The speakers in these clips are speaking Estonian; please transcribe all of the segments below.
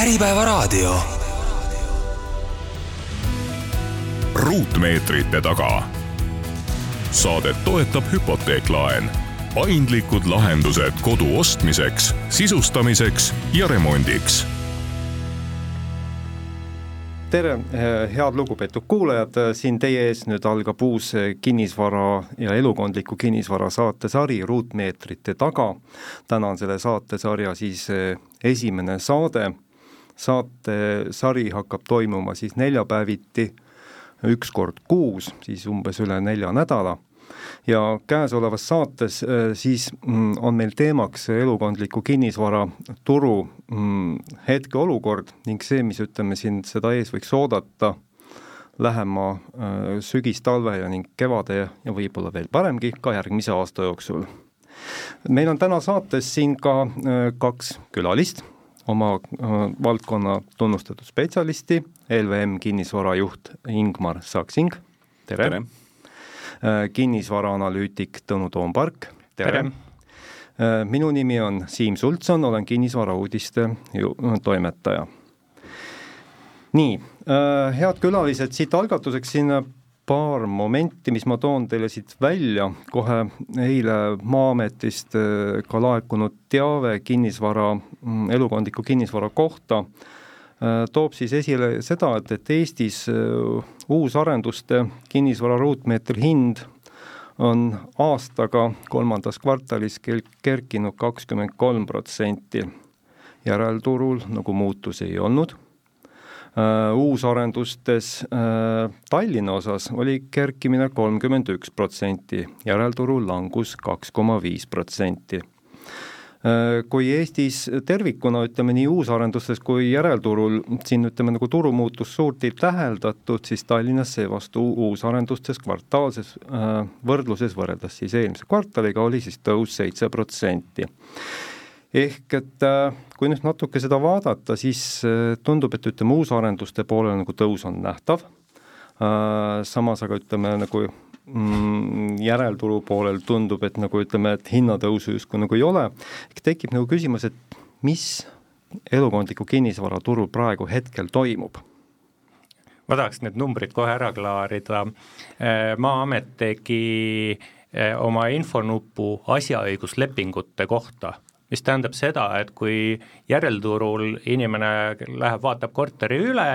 Äripäevaraadio. ruutmeetrite taga. saadet toetab hüpoteeklaen, paindlikud lahendused kodu ostmiseks, sisustamiseks ja remondiks tere, head lugupeetud kuulajad, siin teie ees nüüd algab uus kinnisvara ja elukondliku kinnisvara saatesari Ruutmeetrite taga. täna on selle saatesarja siis esimene saade. Saatesari hakkab toimuma siis neljapäeviti, üks kord kuus, siis umbes üle nelja nädala ja käesolevas saates äh, siis mm, on meil teemaks elukondliku kinnisvara turu mm, hetkeolukord ning see, mis ütleme siin seda ees võiks oodata lähema äh, sügis, talve ja ning kevade ja võib-olla veel paremgi ka järgmise aasta jooksul. meil on täna saates siin ka äh, kaks külalist, oma valdkonna tunnustatud spetsialisti, LVM kinnisvarajuht Ingmar Saksing, tere, tere.! Äh, kinnisvaraanalüütik Tõnu Toompark, tere, tere.! Äh, minu nimi on Siim Sultson, olen kinnisvarauudiste toimetaja. nii, äh, head külalised, siit algatuseks siin paar momenti, mis ma toon teile siit välja, kohe eile Maa-ametist ka laekunud teave kinnisvara, mm, elukondliku kinnisvara kohta Äh, toob siis esile seda, et, et Eestis äh, uusarenduste kinnisvara ruutmeetri hind on aastaga kolmandas kvartalis kerkinud kakskümmend kolm protsenti. järelturul nagu muutusi ei olnud uusarendustes uh, Tallinna osas oli kerkimine kolmkümmend üks protsenti, järelturul langus kaks koma viis protsenti. Äh, kui Eestis tervikuna, ütleme nii uusarendustes kui järelturul siin ütleme nagu turumuutust suurt ei täheldatud, siis Tallinnas seevastu uusarendustes kvartaalses äh, võrdluses võrreldes siis eelmise kvartaliga oli siis tõus seitse protsenti ehk et äh, kui nüüd natuke seda vaadata, siis tundub, et ütleme, uusarenduste poolel nagu tõus on nähtav, samas aga ütleme nagu mm, järelturu poolel tundub, et nagu ütleme, et hinnatõusu justkui nagu ei ole, tekib nagu küsimus, et mis elukondliku kinnisvara turul praegu hetkel toimub? Ma tahaks need numbrid kohe ära klaarida, äh, Maa-amet tegi äh, oma infonupu asjaõiguslepingute kohta mis tähendab seda, et kui järelturul inimene läheb, vaatab korteri üle,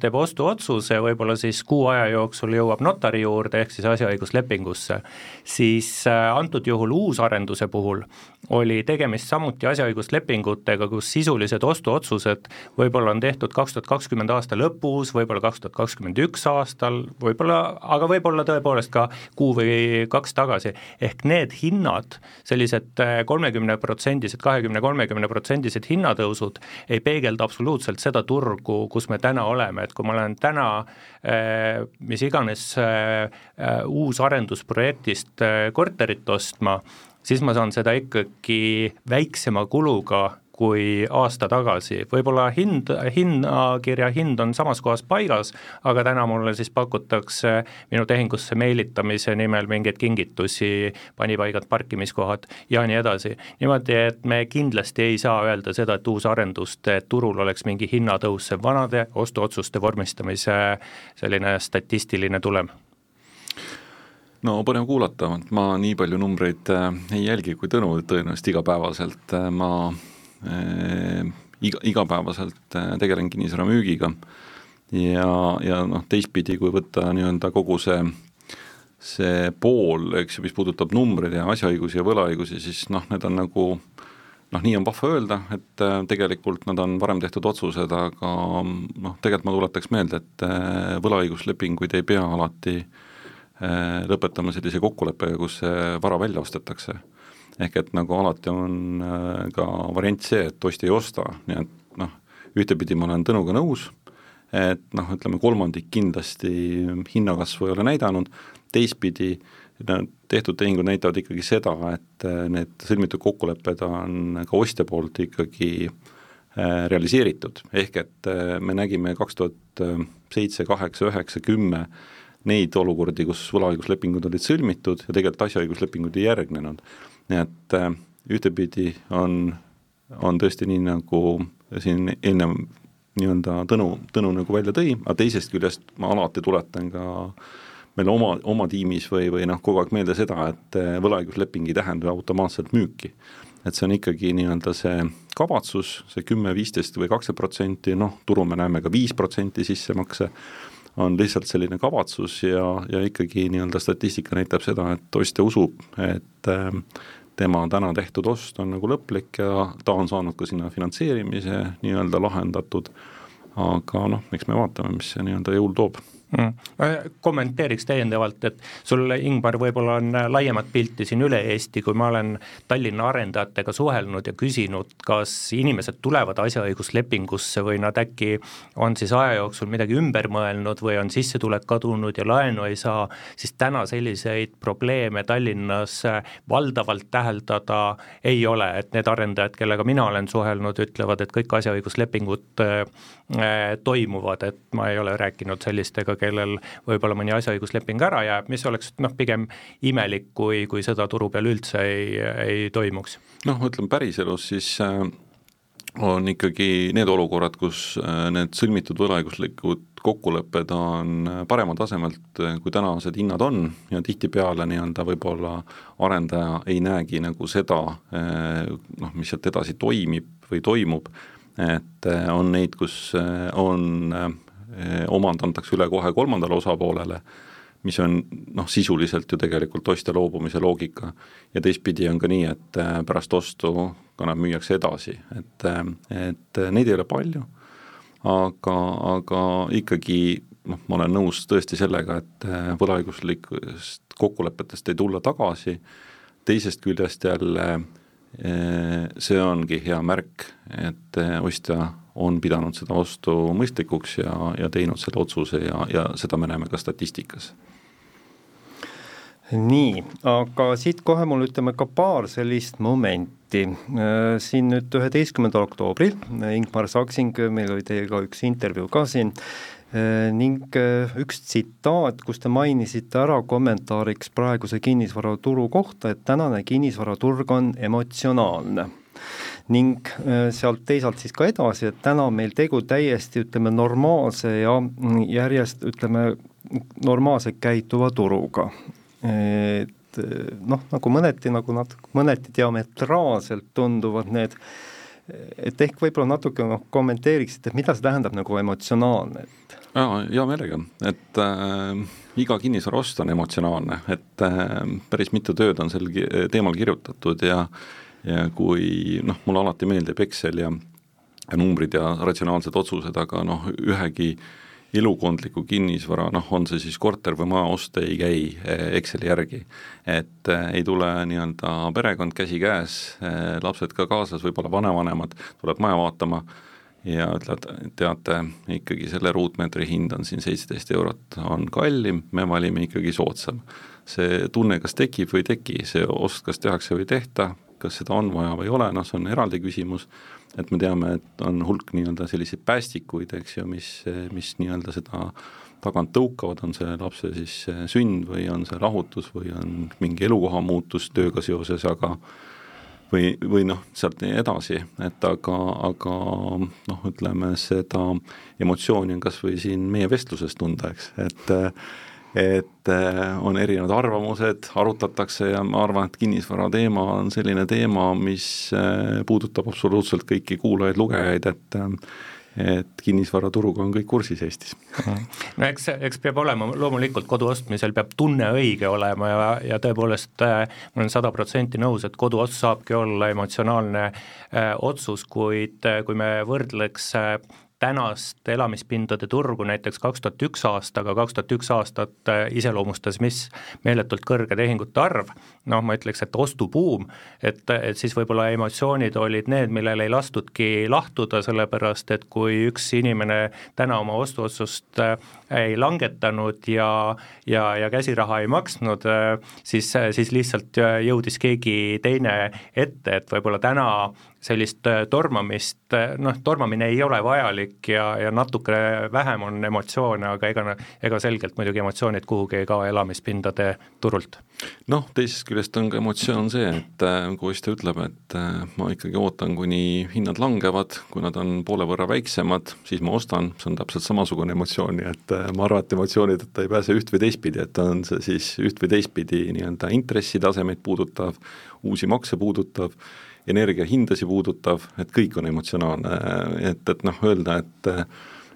teeb ostuotsuse, võib-olla siis kuu aja jooksul jõuab notari juurde, ehk siis asjaõiguslepingusse, siis äh, antud juhul uusarenduse puhul oli tegemist samuti asjaõiguslepingutega, kus sisulised ostuotsused võib-olla on tehtud kaks tuhat kakskümmend aasta lõpus, võib-olla kaks tuhat kakskümmend üks aastal, võib-olla, aga võib-olla tõepoolest ka kuu või kaks tagasi, ehk need hinnad, sellised äh, kolmekümne protsenti protsendised, kahekümne, kolmekümne protsendised hinnatõusud ei peegelda absoluutselt seda turgu, kus me täna oleme, et kui ma olen täna eh, mis iganes eh, eh, uusarendusprojektist korterit ostma, siis ma saan seda ikkagi väiksema kuluga kui aasta tagasi, võib-olla hind, hinnakirja hind on samas kohas paigas, aga täna mulle siis pakutakse minu tehingusse meelitamise nimel mingeid kingitusi, panipaigad, parkimiskohad ja nii edasi. niimoodi, et me kindlasti ei saa öelda seda, et uusarenduste turul oleks mingi hinnatõus, see vanade ostuotsuste vormistamise selline statistiline tulem no põnev kuulata, ma nii palju numbreid äh, ei jälgi kui Tõnu tõenäoliselt igapäevaselt, äh, ma iga, igapäevaselt äh, tegelen kinnisvara müügiga. Ja, ja noh, teistpidi, kui võtta nii-öelda kogu see see pool, eks ju, mis puudutab numbreid ja asjaõigusi ja võlaõigusi, siis noh, need on nagu noh, nii on vahva öelda, et äh, tegelikult nad on varem tehtud otsused, aga noh, tegelikult ma tuletaks meelde, et võlaõiguslepinguid ei pea alati lõpetama sellise kokkuleppega, kus vara välja ostetakse ehk et nagu alati on äh, ka variant see, et osta ei osta, nii et noh, ühtepidi ma olen Tõnuga nõus, et noh, ütleme kolmandik kindlasti hinnakasvu ei ole näidanud, teistpidi tehtud tehingud näitavad ikkagi seda, et äh, need sõlmitud kokkulepped on ka ostja poolt ikkagi äh, realiseeritud, ehk et me nägime kaks tuhat seitse, kaheksa, üheksa, kümme neid olukordi, kus võlaõiguslepingud olid sõlmitud ja tegelikult asjaõiguslepingud ei järgnenud nii et äh, ühtepidi on on tõesti nii, nagu siin ennem nii-öelda Tõnu, Tõnu nagu välja tõi, aga teisest küljest ma alati tuletan ka meil oma, oma tiimis või, või noh, kogu aeg meelde seda, et eh, võlaõigusleping ei tähenda automaatselt müüki. et see on ikkagi nii-öelda see kavatsus, see kümme, viisteist või kakskümmend protsenti, noh, turul me näeme ka viis protsenti sissemakse, on lihtsalt selline kavatsus ja, ja ikkagi nii-öelda statistika näitab seda, et ostja usub, et äh, tema täna tehtud ost on nagu lõplik ja ta on saanud ka sinna finantseerimise nii-öelda lahendatud, aga noh, eks me vaatame, mis see nii-öelda jõul toob mm.. kommenteeriks täiendavalt, et sul, Ingmar, võib-olla on laiemat pilti siin üle Eesti, kui ma olen Tallinna arendajatega suhelnud ja küsinud, kas inimesed tulevad asjaõiguslepingusse või nad äkki on siis aja jooksul midagi ümber mõelnud või on sissetulek kadunud ja laenu ei saa, siis täna selliseid probleeme Tallinnas valdavalt täheldada ei ole, et need arendajad, kellega mina olen suhelnud, ütlevad, et kõik asjaõiguslepingud äh, toimuvad, et ma ei ole rääkinud sellistega, kellel võib-olla mõni asjaõigusleping ära jääb, mis oleks noh, pigem imelik, kui, kui seda turu peal üldse ei, ei toimuks. noh, ütleme päriselus siis äh, on ikkagi need olukorrad, kus äh, need sõlmitud võlaõiguslikud kokkulepped on äh, parema tasemelt, kui tänased hinnad on ja tihtipeale nii-öelda võib-olla arendaja ei näegi nagu seda noh, mis sealt edasi toimib või toimub, et on neid, kus on omand antakse üle kohe kolmandale osapoolele, mis on noh, sisuliselt ju tegelikult ostja loobumise loogika. ja teistpidi on ka nii, et eh, pärast ostu kanep müüakse edasi, et, eh, et neid ei ole palju, aga, aga ikkagi noh, ma olen nõus tõesti sellega, et võlaõiguslikest kokkulepetest ei tulla tagasi, teisest küljest jälle see ongi hea märk, et ostja on pidanud seda ostu mõistlikuks ja, ja teinud selle otsuse ja, ja seda me näeme ka statistikas nii, aga siit kohe mul ütleme ka paar sellist momenti. Äh, siin nüüd üheteistkümnendal oktoobril, Ingmar Saksing, meil oli teiega üks intervjuu ka siin, ning äh, üks tsitaat, kus te mainisite ära kommentaariks praeguse kinnisvaraturu kohta, et tänane kinnisvaraturg on emotsionaalne ning äh, sealt teisalt siis ka edasi, et täna on meil tegu täiesti ütleme, normaalse ja järjest ütleme, normaalselt käituva turuga. et äh, noh, nagu mõneti, nagu natuke, mõneti diametraalselt tunduvad need et ehk võib-olla natuke noh, kommenteeriksite, mida see tähendab nagu emotsionaalne, et jaa, hea meelega, et äh, iga kinnisvaraost on emotsionaalne, et äh, päris mitu tööd on sel teemal kirjutatud ja ja kui noh, mulle alati meeldib Excel ja ja numbrid ja ratsionaalsed otsused, aga noh, ühegi elukondliku kinnisvara, noh, on see siis korter või maja ost, ei käi eh, Exceli järgi. et äh, ei tule nii-öelda perekond käsikäes äh,, lapsed ka kaasas, võib-olla vanavanemad tulevad maja vaatama ja ütlevad, teate, ikkagi selle ruutmeetri hind on siin seitseteist eurot, on kallim, me valime ikkagi soodsam. see tunne, kas tekib või ei teki, see ost kas tehakse või ei tehta, kas seda on vaja või ei ole, noh, see on eraldi küsimus, et me teame, et on hulk nii-öelda selliseid päästikuid, eks ju, mis, mis nii-öelda seda tagant tõukavad, on see lapse siis sünd või on see lahutus või on mingi elukoha muutus tööga seoses, aga või, või noh, sealt edasi, et aga, aga noh, ütleme seda emotsiooni on kas või siin meie vestluses tunda, eks, et et äh, on erinevad arvamused, arutatakse ja ma arvan, et kinnisvara teema on selline teema, mis äh, puudutab absoluutselt kõiki kuulajaid-lugejaid, et äh, et kinnisvaraturuga on kõik kursis Eestis. no eks, eks peab olema, loomulikult kodu ostmisel peab tunne õige olema ja, ja tõepoolest ma olen sada protsenti nõus, et koduost saabki olla emotsionaalne äh, otsus, kuid kui me võrdleks äh, tänast elamispindade turgu näiteks kaks tuhat üks aastaga, kaks tuhat üks aastat äh, iseloomustas mis meeletult kõrge tehingute arv, noh, ma ütleks, et ostubuum, et, et siis võib-olla emotsioonid olid need, millel ei lastudki lahtuda, sellepärast et kui üks inimene täna oma ostuotsust äh, ei langetanud ja, ja, ja käsiraha ei maksnud, äh, siis, siis lihtsalt jõudis keegi teine ette, et võib-olla täna sellist äh, tormamist, äh, noh, tormamine ei ole vajalik ja, ja natuke vähem on emotsioone, aga ega, ega selgelt muidugi emotsioonid kuhugi ei kao elamispindade turult. noh, teisest küljest on ka emotsioon see, et äh, kui Oiste ütleb, et ma ikkagi ootan, kuni hinnad langevad, kui nad on poole võrra väiksemad, siis ma ostan, see on täpselt samasugune emotsioon, nii et ma arvan, et emotsioonideta ei pääse üht või teistpidi, et on see siis üht või teistpidi nii-öelda intressitasemeid puudutav, uusi makse puudutav energiahindasid puudutav, et kõik on emotsionaalne, et, et noh, öelda, et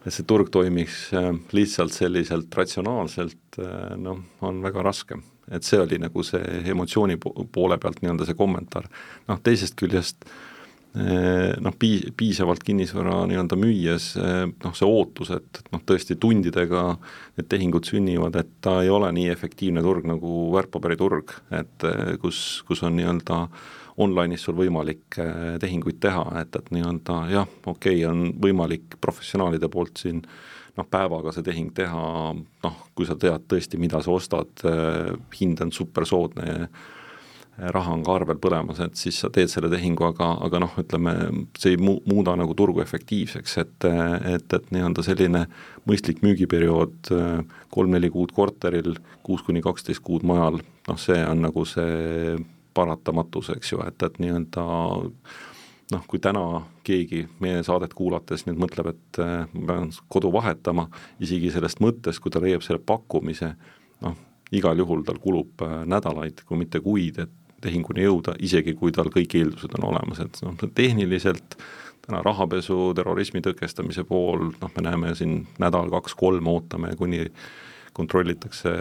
et see turg toimiks äh, lihtsalt selliselt ratsionaalselt, äh, noh, on väga raske. et see oli nagu see emotsiooni poole pealt nii-öelda see kommentaar. noh, teisest küljest äh, noh, pii-, piisavalt kinnisvara nii-öelda müües noh, see ootus, et, et noh, tõesti tundidega need tehingud sünnivad, et ta ei ole nii efektiivne turg nagu väärtpaberiturg, et kus, kus on nii-öelda online'is sul võimalik tehinguid teha, et, et nii-öelda jah, okei okay,, on võimalik professionaalide poolt siin noh, päevaga see tehing teha, noh, kui sa tead tõesti, mida sa ostad, hind on supersoodne, raha on ka arvel põlemas, et siis sa teed selle tehingu, aga, aga noh, ütleme, see ei mu-, muuda nagu turgu efektiivseks, et et, et nii-öelda selline mõistlik müügiperiood kolm-neli kuud korteril, kuus kuni kaksteist kuud majal, noh, see on nagu see paratamatus, eks ju, et, et nii-öelda noh, kui täna keegi meie saadet kuulates nüüd mõtleb, et äh, ma pean kodu vahetama, isegi sellest mõttest, kui ta leiab selle pakkumise, noh, igal juhul tal kulub äh, nädalaid, kui mitte kuid, et tehinguni jõuda, isegi kui tal kõik eeldused on olemas, et noh, tehniliselt täna rahapesu, terrorismi tõkestamise pool, noh, me näeme siin nädal, kaks, kolm ootame, kuni kontrollitakse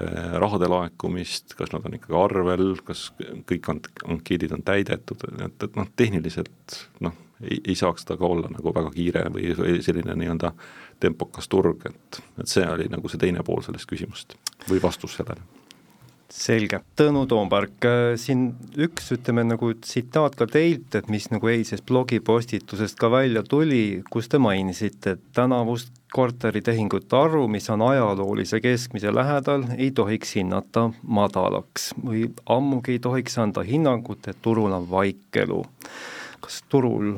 rahade laekumist, kas nad on ikkagi arvel, kas kõik ankeedid on täidetud, et, et noh, tehniliselt noh, ei, ei saaks ta ka olla nagu väga kiire või, või selline nii-öelda tempokas turg, et, et see oli nagu see teine pool sellest küsimusest või vastus sellele selge, Tõnu Toompark, siin üks, ütleme nagu tsitaat ka teilt, et mis nagu eilsest blogipostitusest ka välja tuli, kus te mainisite, et tänavust korteritehingute arvu, mis on ajaloolise keskmise lähedal, ei tohiks hinnata madalaks või ammugi ei tohiks anda hinnangut, et turul on vaikelu. kas turul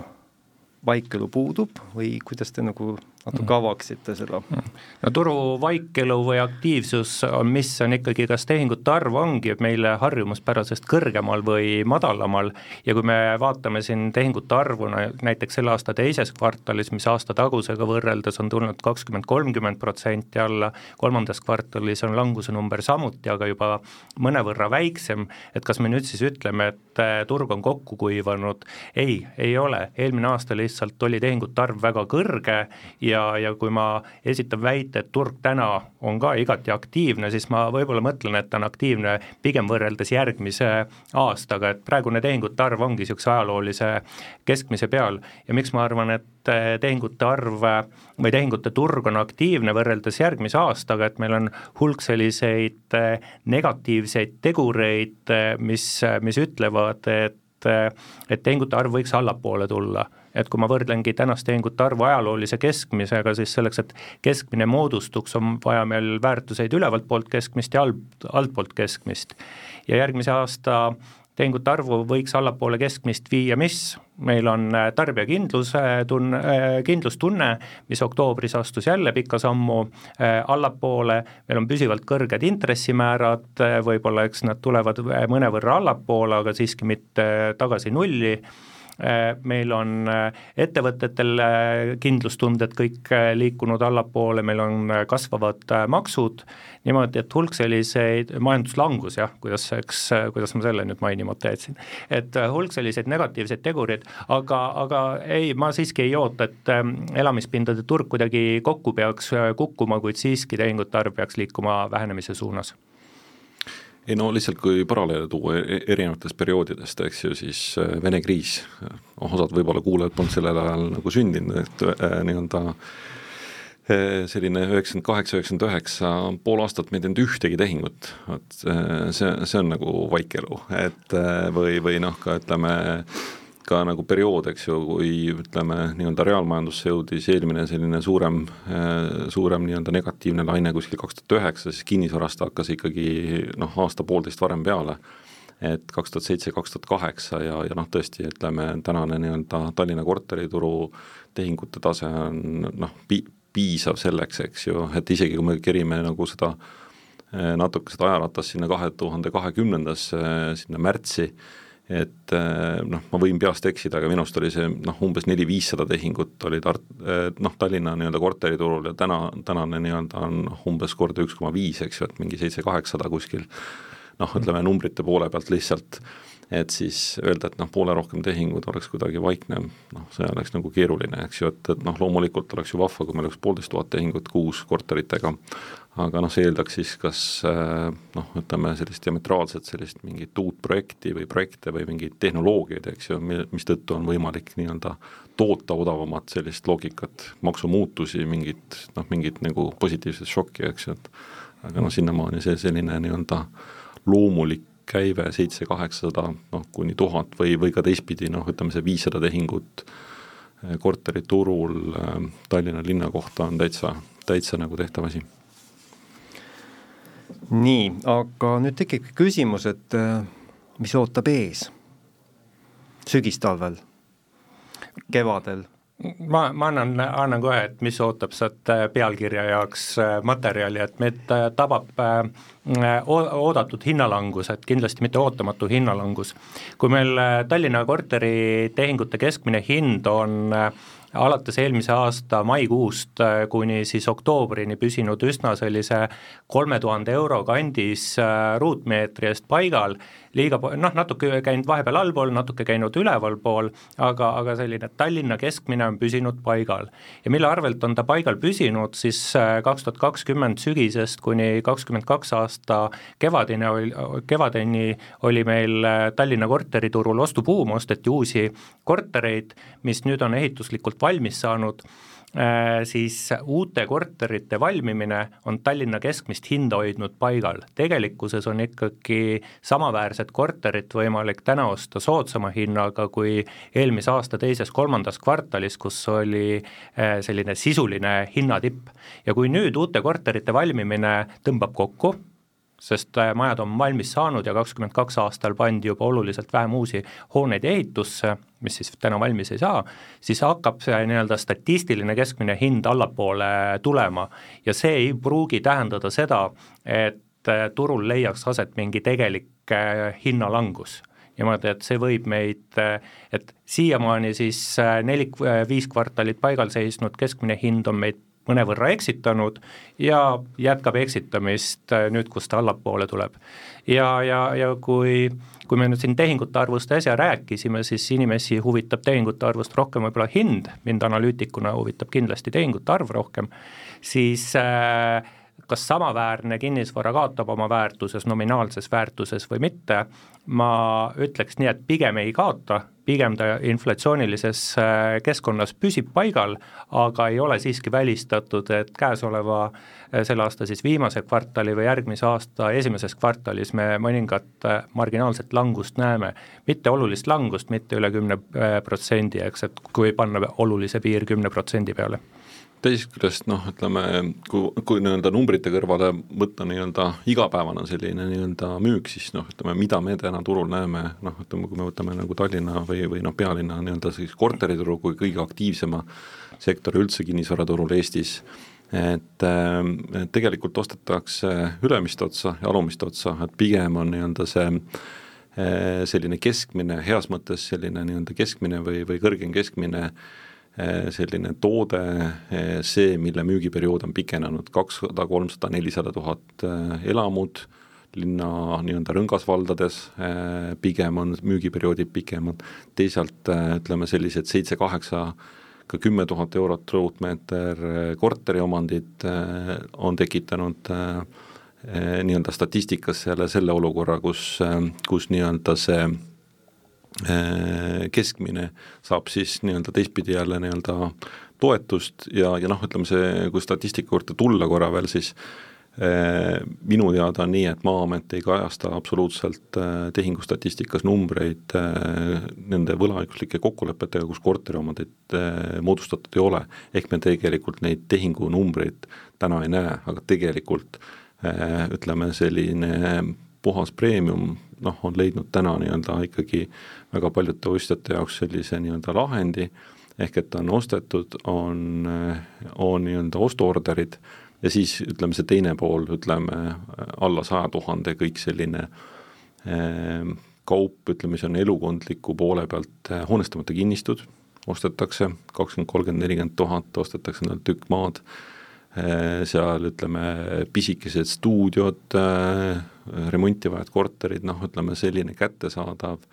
vaikelu puudub või kuidas te nagu natuke avaksite seda? no turu vaikelu või aktiivsus on, mis on ikkagi, kas tehingute arv ongi meile harjumuspärasest kõrgemal või madalamal. Ja kui me vaatame siin tehingute arvu näiteks selle aasta teises kvartalis, mis aasta tagusega võrreldes on tulnud kakskümmend, kolmkümmend protsenti alla, kolmandas kvartalis on languse number samuti, aga juba mõnevõrra väiksem, et kas me nüüd siis ütleme, et äh, turg on kokku kuivanud, ei, ei ole, eelmine aasta lihtsalt oli tehingute arv väga kõrge ja ja, ja kui ma esitan väite, et turg täna on ka igati aktiivne, siis ma võib-olla mõtlen, et ta on aktiivne pigem võrreldes järgmise aastaga, et praegune tehingute arv ongi niisuguse ajaloolise keskmise peal. Ja miks ma arvan, et tehingute arv või tehingute turg on aktiivne võrreldes järgmise aastaga, et meil on hulk selliseid negatiivseid tegureid, mis, mis ütlevad, et et tehingute arv võiks allapoole tulla et kui ma võrdlengi tänast tehingute arvu ajaloolise keskmisega, siis selleks, et keskmine moodustuks, on vaja meil väärtuseid ülevalt poolt keskmist ja alt, altpoolt keskmist. ja järgmise aasta tehingute arvu võiks allapoole keskmist viia, mis? Meil on äh, tarbijakindluse tunne, äh, kindlustunne, mis oktoobris astus jälle pika sammu äh, allapoole, meil on püsivalt kõrged intressimäärad, võib-olla eks nad tulevad mõnevõrra allapoole, aga siiski mitte tagasi nulli meil on äh, ettevõtetel äh, kindlustunded kõik liikunud allapoole, meil on kasvavad maksud, niimoodi, et hulk selliseid, majanduslangus jah, kuidas, eks, kuidas ma selle nüüd mainimata jätsin, et hulk selliseid negatiivseid tegureid, aga, aga ei, ma siiski ei oota, et elamispindade turg kuidagi kokku peaks kukkuma, kuid siiski tehingute arv peaks liikuma vähenemise suunas ei no lihtsalt, kui paralleele tuua e-, erinevatest perioodidest, eks ju, siis äh, Vene kriis, osad võib-olla kuulajad polnud sellel ajal nagu sündinud, et äh, nii-öelda äh, selline üheksakümmend kaheksa, üheksakümmend üheksa, pool aastat me ei teinud ühtegi tehingut, vot see, see on nagu vaikelu, et või, või noh, ka ütleme, ka nagu periood, eks ju, kui ütleme, nii-öelda reaalmajandusse jõudis eelmine selline suurem, suurem nii-öelda negatiivne laine kuskil kaks tuhat üheksa, siis kinnisvarast hakkas ikkagi noh, aasta-poolteist varem peale. et kaks tuhat seitse, kaks tuhat kaheksa ja, ja noh, tõesti, ütleme tänane nii-öelda Tallinna korterituru tehingute tase on noh, pi-, piisav selleks, eks ju, et isegi kui me kerime nagu seda eh, natuke seda ajaratast sinna kahe tuhande kahekümnendasse, sinna märtsi, et eh, noh, ma võin peast eksida, aga minu arust oli see noh, umbes neli-viissada tehingut oli Tart-, eh, noh, Tallinna nii-öelda korteriturul ja täna, tänane nii-öelda on umbes korda üks koma viis, eks ju, et mingi seitse-kaheksasada kuskil. Noh, ütleme numbrite poole pealt lihtsalt, et siis öelda, et noh, poole rohkem tehingud oleks kuidagi vaikne, noh, see oleks nagu keeruline, eks ju, et, et noh, loomulikult oleks ju vahva, kui meil oleks poolteist tuhat tehingut kuus korteritega, aga noh, see eeldaks siis kas äh, noh, ütleme sellist diametraalset sellist mingit uut projekti või projekte või mingeid tehnoloogiaid, eks ju, mistõttu on võimalik nii-öelda toota odavamat sellist loogikat, maksumuutusi, mingit noh, mingit nagu positiivset šokki, eks ju, et aga noh, sinnamaani see selline nii-öelda loomulik käive seitse-kaheksasada noh, kuni tuhat või, või ka teistpidi noh, ütleme see viissada tehingut eh, korteriturul eh, Tallinna linna kohta on täitsa, täitsa nagu tehtav asi. nii, aga nüüd tekib küsimus, et eh, mis ootab ees? Sügistalvel, kevadel ma, ma annan, annan kohe, et mis ootab sealt äh, pealkirja jaoks äh, materjali, et meid äh, tabab oodatud hinnalangus, et kindlasti mitte ootamatu hinnalangus. kui meil Tallinna korteritehingute keskmine hind on alates eelmise aasta maikuust kuni siis oktoobrini püsinud üsna sellise kolme tuhande euro kandis ruutmeetri eest paigal, liiga noh, natuke käinud vahepeal allpool, natuke käinud ülevalpool, aga, aga selline Tallinna keskmine on püsinud paigal. ja mille arvelt on ta paigal püsinud, siis äh, kaks tuhat kakskümmend sügisest kuni kakskümmend kaks aasta kevadine kevadeni oli meil äh, Tallinna korteriturul ostubuum, osteti uusi kortereid, mis nüüd on ehituslikult valmis saanud siis uute korterite valmimine on Tallinna keskmist hinda hoidnud paigal. tegelikkuses on ikkagi samaväärset korterit võimalik täna osta soodsama hinnaga kui eelmise aasta teises-kolmandas kvartalis, kus oli äh, selline sisuline hinnatipp. ja kui nüüd uute korterite valmimine tõmbab kokku, sest äh, majad on valmis saanud ja kakskümmend kaks aastal pandi juba oluliselt vähem uusi hooneid ehitusse, mis siis täna valmis ei saa, siis hakkab see nii-öelda statistiline keskmine hind allapoole tulema. Ja see ei pruugi tähendada seda, et äh, turul leiaks aset mingi tegelik äh, hinnalangus. Niimoodi, et see võib meid, et siiamaani siis neli, viis kvartalit paigal seisnud keskmine hind on meid mõnevõrra eksitanud ja jätkab eksitamist äh, nüüd, kus ta allapoole tuleb. ja, ja, ja kui, kui me nüüd siin tehingute arvust äsja rääkisime, siis inimesi huvitab tehingute arvust rohkem võib-olla hind, mind analüütikuna huvitab kindlasti tehingute arv rohkem, siis äh, kas samaväärne kinnisvara kaotab oma väärtuses, nominaalses väärtuses või mitte, ma ütleks nii, et pigem ei kaota, pigem ta inflatsioonilises äh, keskkonnas püsib paigal, aga ei ole siiski välistatud, et käesoleva äh, selle aasta siis viimase kvartali või järgmise aasta esimeses kvartalis me mõningat äh, marginaalset langust näeme. mitte olulist langust, mitte üle kümne protsendi, eks, et kui panna olulise piir kümne protsendi peale teisest küljest noh, ütleme, kui, kui nii-öelda numbrite kõrvale võtta nii-öelda igapäevane selline nii-öelda müük, siis noh, ütleme, mida me täna turul näeme, noh, ütleme, kui me võtame nagu Tallinna või, või noh, pealinna nii-öelda siis korterituru kui kõige aktiivsema sektori üldse kinnisvaraturul Eestis, et äh, tegelikult ostetakse ülemist otsa ja alumist otsa, et pigem on nii-öelda see äh, selline keskmine, heas mõttes selline nii-öelda keskmine või, või kõrgem keskmine äh, Eh, selline toode, eh, see, mille müügiperiood on pikenenud kakssada, kolmsada, nelisada tuhat eh, elamut, linna nii-öelda rõngasvaldades pigem on müügiperioodid pikemad, teisalt ütleme sellised seitse-kaheksa ka kümme tuhat eurot ruutmeeter korteriomandit on tekitanud nii-öelda statistikas jälle selle olukorra, kus, kus nii-öelda see Äh, keskmine saab siis nii-öelda teistpidi jälle nii-öelda toetust ja, ja noh, ütleme see, kui statistika juurde tulla korra veel, siis eh, minu teada on nii, et Maa-amet ei kajasta absoluutselt eh, tehingustatistikas numbreid nende võlaõiguslike kokkulepetega, kus korteriomandit moodustatud ei ole, ehk me tegelikult neid tehingunumbreid täna ei näe, aga tegelikult ütleme, selline puhas premium noh, on leidnud täna nii-öelda ikkagi väga paljude ostjate jaoks sellise nii-öelda lahendi, ehk et on ostetud, on, on nii-öelda ostuorderid ja siis ütleme, see teine pool, ütleme alla saja tuhande, kõik selline eh, kaup, ütleme, see on elukondliku poole pealt eh, hoonestamata kinnistud, ostetakse kakskümmend, kolmkümmend, nelikümmend tuhat, ostetakse endale tükk maad, seal ütleme, pisikesed stuudiod, remonti vajavad korterid, noh, ütleme selline kättesaadav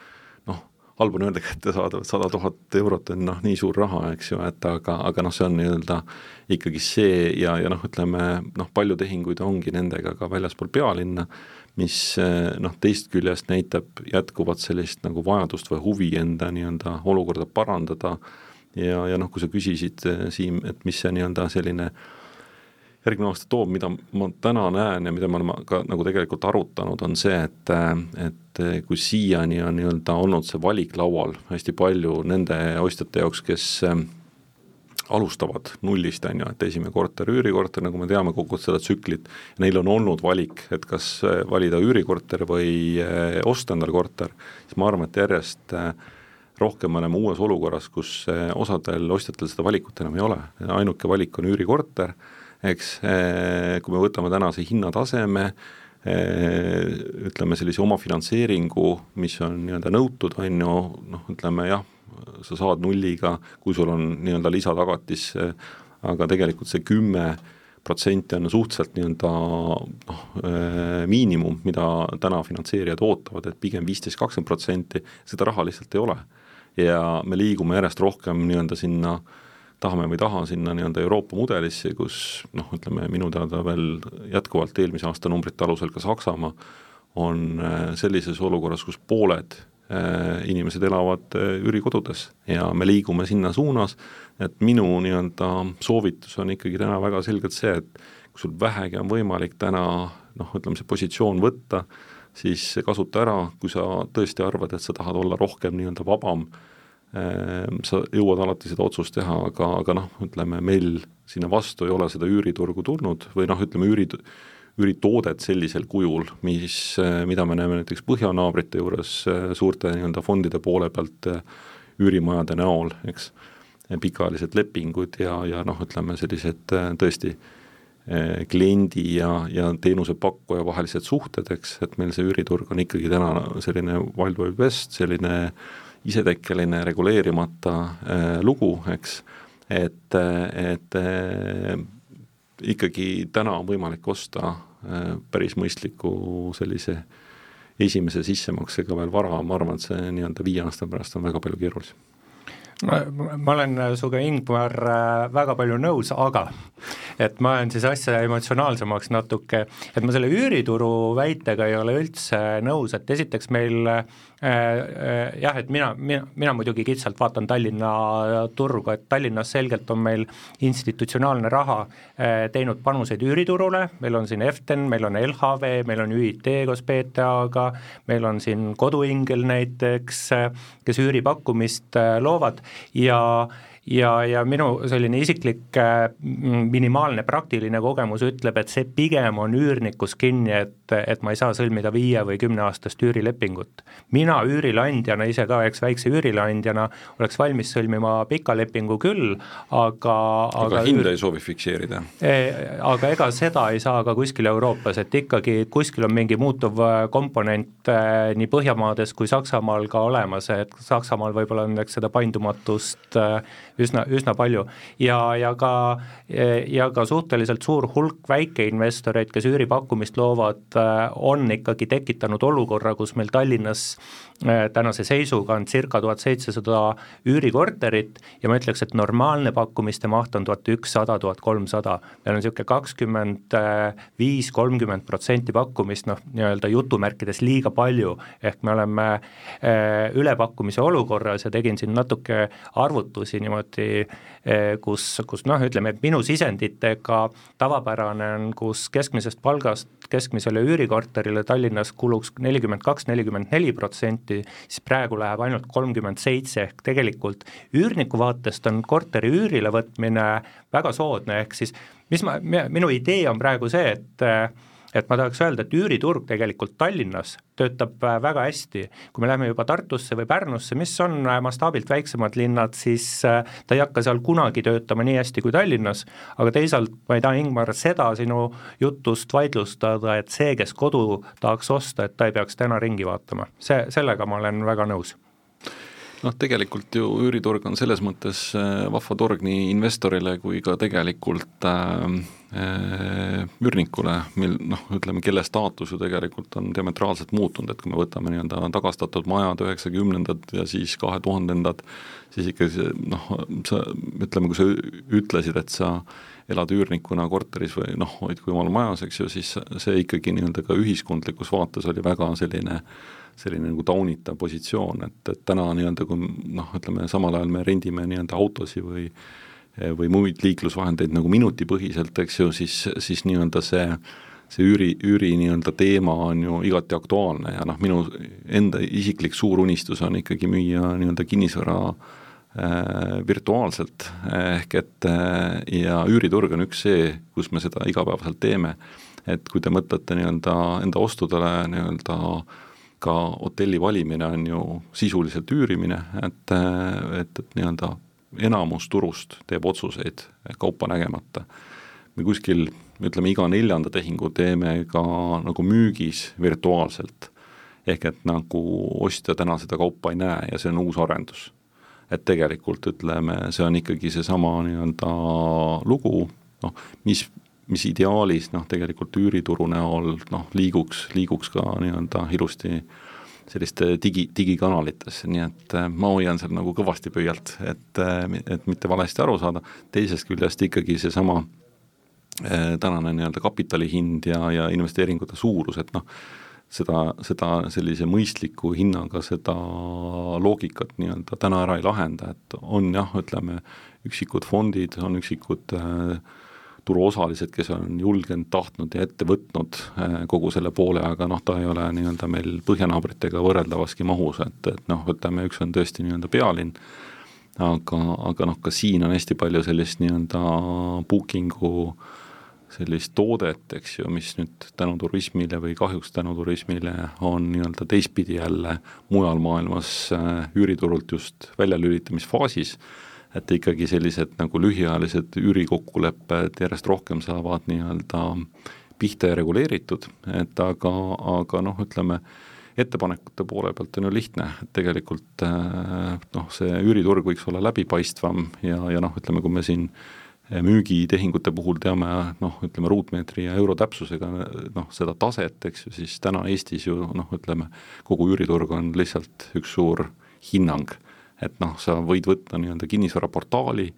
halb on öelda kättesaadav, sada tuhat eurot on noh, nii suur raha, eks ju, et aga, aga noh, see on nii-öelda ikkagi see ja, ja noh, ütleme noh, palju tehinguid ongi nendega ka väljaspool pealinna, mis noh, teist küljest näitab jätkuvat sellist nagu vajadust või huvi enda nii-öelda olukorda parandada. Ja, ja noh, kui sa küsisid, Siim, et mis see nii-öelda selline äh, järgmine aasta toob, mida ma täna näen ja mida me oleme ka nagu tegelikult arutanud, on see, et et kui siiani on nii-öelda olnud see valik laual hästi palju nende ostjate jaoks, kes alustavad nullist, on ju, et esimene korter, üürikorter, nagu me teame kogu seda tsüklit, neil on olnud valik, et kas valida üürikorter või eh, osta endale korter, siis ma arvan, et järjest eh, rohkem me oleme uues olukorras, kus osadel ostjatel seda valikut enam ei ole, ainuke valik on üürikorter eks, eh, kui me võtame tänase hinnataseme, eh, ütleme sellise omafinantseeringu, mis on nii-öelda nõutud, on ju, noh, ütleme jah, sa saad nulliga, kui sul on nii-öelda lisatagatis, eh, aga tegelikult see kümme protsenti on suhteliselt nii-öelda noh, miinimum, mida täna finantseerijad ootavad, et pigem viisteist, kakskümmend protsenti, seda raha lihtsalt ei ole. ja me liigume järjest rohkem nii-öelda sinna äh, tahame või ei taha sinna nii-öelda Euroopa mudelisse, kus noh, ütleme minu teada veel jätkuvalt eelmise aasta numbrite alusel ka Saksamaa on äh, sellises olukorras, kus pooled äh, inimesed elavad äh, üürikodudes ja me liigume sinna suunas, et minu nii-öelda soovitus on ikkagi täna väga selgelt see, et kui sul vähegi on võimalik täna noh, ütleme see positsioon võtta, siis kasuta ära, kui sa tõesti arvad, et sa tahad olla rohkem nii-öelda vabam äh, sa jõuad alati seda otsust teha, aga, aga noh, ütleme meil sinna vastu ei ole seda üüriturgu tulnud või noh, ütleme üüri, üüritoodet sellisel kujul, mis, mida me näeme näiteks põhjanaabrite juures suurte nii-öelda fondide poole pealt üürimajade näol, eks, pikaajalised lepingud ja, ja noh, ütleme sellised tõesti kliendi ja, ja teenusepakkuja vahelised suhted, eks, et meil see üüriturg on ikkagi täna selline wild wild west, selline äh, isetekkeline reguleerimata äh, lugu, eks, et, et äh, ikkagi täna on võimalik osta äh, päris mõistliku sellise esimese sissemaksega veel vara, ma arvan, et see nii-öelda viie aasta pärast on väga palju keerulisem. Ma, ma olen sinuga, Ingmar, väga palju nõus, aga et ma ajan siis asja emotsionaalsemaks natuke, et ma selle üürituru väitega ei ole üldse nõus, et esiteks meil Äh, äh, jah, et mina, mina, mina muidugi kitsalt vaatan Tallinna turgu, et Tallinnas selgelt on meil institutsionaalne raha äh, teinud panuseid üüriturule, meil on siin Eften, meil on LHV, meil on ÜIT koos BTA-ga, meil on siin Koduingel näiteks, kes üüripakkumist loovad ja ja, ja minu selline isiklik äh, minimaalne praktiline kogemus ütleb, et see pigem on üürnikus kinni, et, et ma ei saa sõlmida viie või kümneaastast üürilepingut. mina üürileandjana, ise ka eks väikse üürileandjana, oleks valmis sõlmima pika lepingu küll, aga aga, aga hinda üür... ei soovi fikseerida e,? Aga ega seda ei saa ka kuskil Euroopas, et ikkagi kuskil on mingi muutuv äh, komponent äh, nii Põhjamaades kui Saksamaal ka olemas, et Saksamaal võib-olla on eks seda paindumatust üsna, üsna palju. ja, ja ka, ja ka suhteliselt suur hulk väikeinvestoreid, kes üüripakkumist loovad, on ikkagi tekitanud olukorra, kus meil Tallinnas Äh, tänase seisuga on circa tuhat seitsesada üürikorterit ja ma ütleks, et normaalne pakkumiste maht on tuhat ükssada, tuhat kolmsada. meil on niisugune kakskümmend viis, kolmkümmend protsenti pakkumist, noh, nii-öelda jutumärkides liiga palju, ehk me oleme äh, ülepakkumise olukorras ja tegin siin natuke arvutusi niimoodi, äh, kus, kus noh, ütleme, et minu sisenditega tavapärane on, kus keskmisest palgast keskmisele üürikorterile Tallinnas kuluks nelikümmend kaks, nelikümmend neli protsenti, protsenti, siis praegu läheb ainult kolmkümmend seitse, ehk tegelikult üürniku vaatest on korteri üürile võtmine väga soodne, ehk siis mis ma, minu idee on praegu see, et et ma tahaks öelda, et üüriturg tegelikult Tallinnas töötab äh, väga hästi, kui me läheme juba Tartusse või Pärnusse, mis on äh, mastaabilt väiksemad linnad, siis äh, ta ei hakka seal kunagi töötama nii hästi kui Tallinnas, aga teisalt ma ei taha, Ingmar, seda sinu jutust vaidlustada, et see, kes kodu tahaks osta, et ta ei peaks täna ringi vaatama, see, sellega ma olen väga nõus noh, tegelikult ju üüriturg on selles mõttes äh, vahva turg nii investorile kui ka tegelikult äh, äh, üürnikule, mil noh, ütleme, kelle staatus ju tegelikult on diametraalselt muutunud, et kui me võtame nii-öelda tagastatud majad üheksakümnendad ja siis kahe tuhandendad, siis ikkagi see noh, sa ütleme, kui sa ütlesid, et sa elad üürnikuna korteris või noh, hoid kui omal majas, eks ju, siis see ikkagi nii-öelda ka ühiskondlikus vaates oli väga selline äh, selline nagu taunitav positsioon, et, et täna nii-öelda kui noh, ütleme samal ajal me rendime nii-öelda autosid või või muid liiklusvahendeid nagu minutipõhiselt, eks ju, siis, siis nii-öelda see see üüri, üüri nii-öelda teema on ju igati aktuaalne ja noh, minu enda isiklik suur unistus on ikkagi müüa nii-öelda kinnisvara äh, virtuaalselt, ehk et äh, ja üüriturg on üks see, kus me seda igapäevaselt teeme. et kui te mõtlete nii-öelda enda ostudele nii-öelda äh, ka hotelli valimine on ju sisuliselt üürimine, et, et, et nii-öelda enamus turust teeb otsuseid kaupa nägemata. me kuskil, ütleme iga neljanda tehingu teeme ka nagu müügis virtuaalselt. ehk et nagu ostja täna seda kaupa ei näe ja see on uus arendus. et tegelikult ütleme, see on ikkagi seesama nii-öelda lugu, noh, mis mis ideaalis noh, tegelikult üürituru näol noh, liiguks, liiguks ka nii-öelda ilusti selliste digi, digikanalitesse, nii et äh, ma hoian seal nagu kõvasti pöialt, et, äh, et mitte valesti aru saada, teisest küljest ikkagi seesama äh, tänane nii-öelda kapitali hind ja, ja investeeringute suurus, et noh, seda, seda sellise mõistliku hinnaga seda loogikat nii-öelda täna ära ei lahenda, et on jah, ütleme, üksikud fondid, on üksikud äh, turuosalised, kes on julgenud, tahtnud ja ette võtnud äh, kogu selle poole, aga noh, ta ei ole nii-öelda meil põhjanaabritega võrreldavaski mahus, et, et noh, ütleme, üks on tõesti nii-öelda pealinn, aga, aga noh, ka siin on hästi palju sellist nii-öelda booking'u sellist toodet, eks ju, mis nüüd tänu turismile või kahjuks tänu turismile on nii-öelda teistpidi jälle mujal maailmas äh, üüriturult just väljalülitamisfaasis et ikkagi sellised nagu lühiajalised üürikokkulepped järjest rohkem saavad nii-öelda pihta ja reguleeritud, et aga, aga noh, ütleme, ettepanekute poole pealt on ju lihtne, et tegelikult äh, noh, see üüriturg võiks olla läbipaistvam ja, ja noh, ütleme, kui me siin müügitehingute puhul teame noh, ütleme ruutmeetri ja euro täpsusega noh, seda taset, eks ju, siis täna Eestis ju noh, ütleme, kogu üüriturg on lihtsalt üks suur hinnang et noh, sa võid võtta nii-öelda kinnisvaraportaali,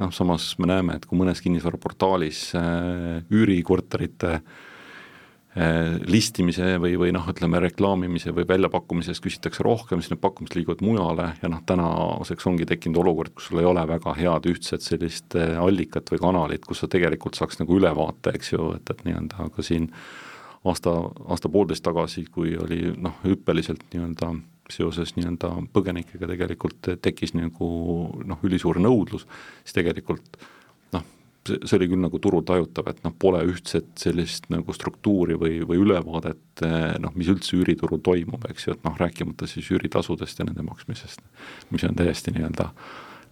noh samas me näeme, et kui mõnes kinnisvaraportaalis äh, üürikorterite äh, listimise või, või noh, ütleme reklaamimise või väljapakkumises küsitakse rohkem, siis need pakkumised liiguvad mujale ja noh, tänaseks ongi tekkinud olukord, kus sul ei ole väga head ühtset sellist äh, allikat või kanalit, kus sa tegelikult saaks nagu ülevaate, eks ju, et, et nii-öelda ka siin aasta, aasta-poolteist tagasi, kui oli noh, hüppeliselt nii-öelda seoses nii-öelda põgenikega tegelikult tekkis nagu noh, ülisuur nõudlus, siis tegelikult noh, see, see oli küll nagu turul tajutav, et noh, pole ühtset sellist nagu struktuuri või, või ülevaadet noh, mis üldse üüriturul toimub, eks ju, et noh, rääkimata siis üüritasudest ja nende maksmisest, mis on täiesti nii-öelda